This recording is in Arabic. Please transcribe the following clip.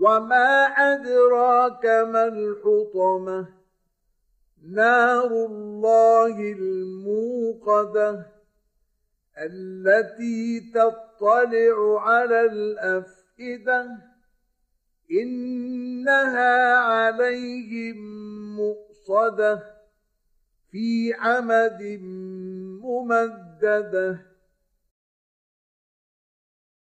وما أدراك ما الحطمة؟ نار الله الموقدة التي تطلع على الأفئدة إنها عليهم مؤصده في عمد ممدده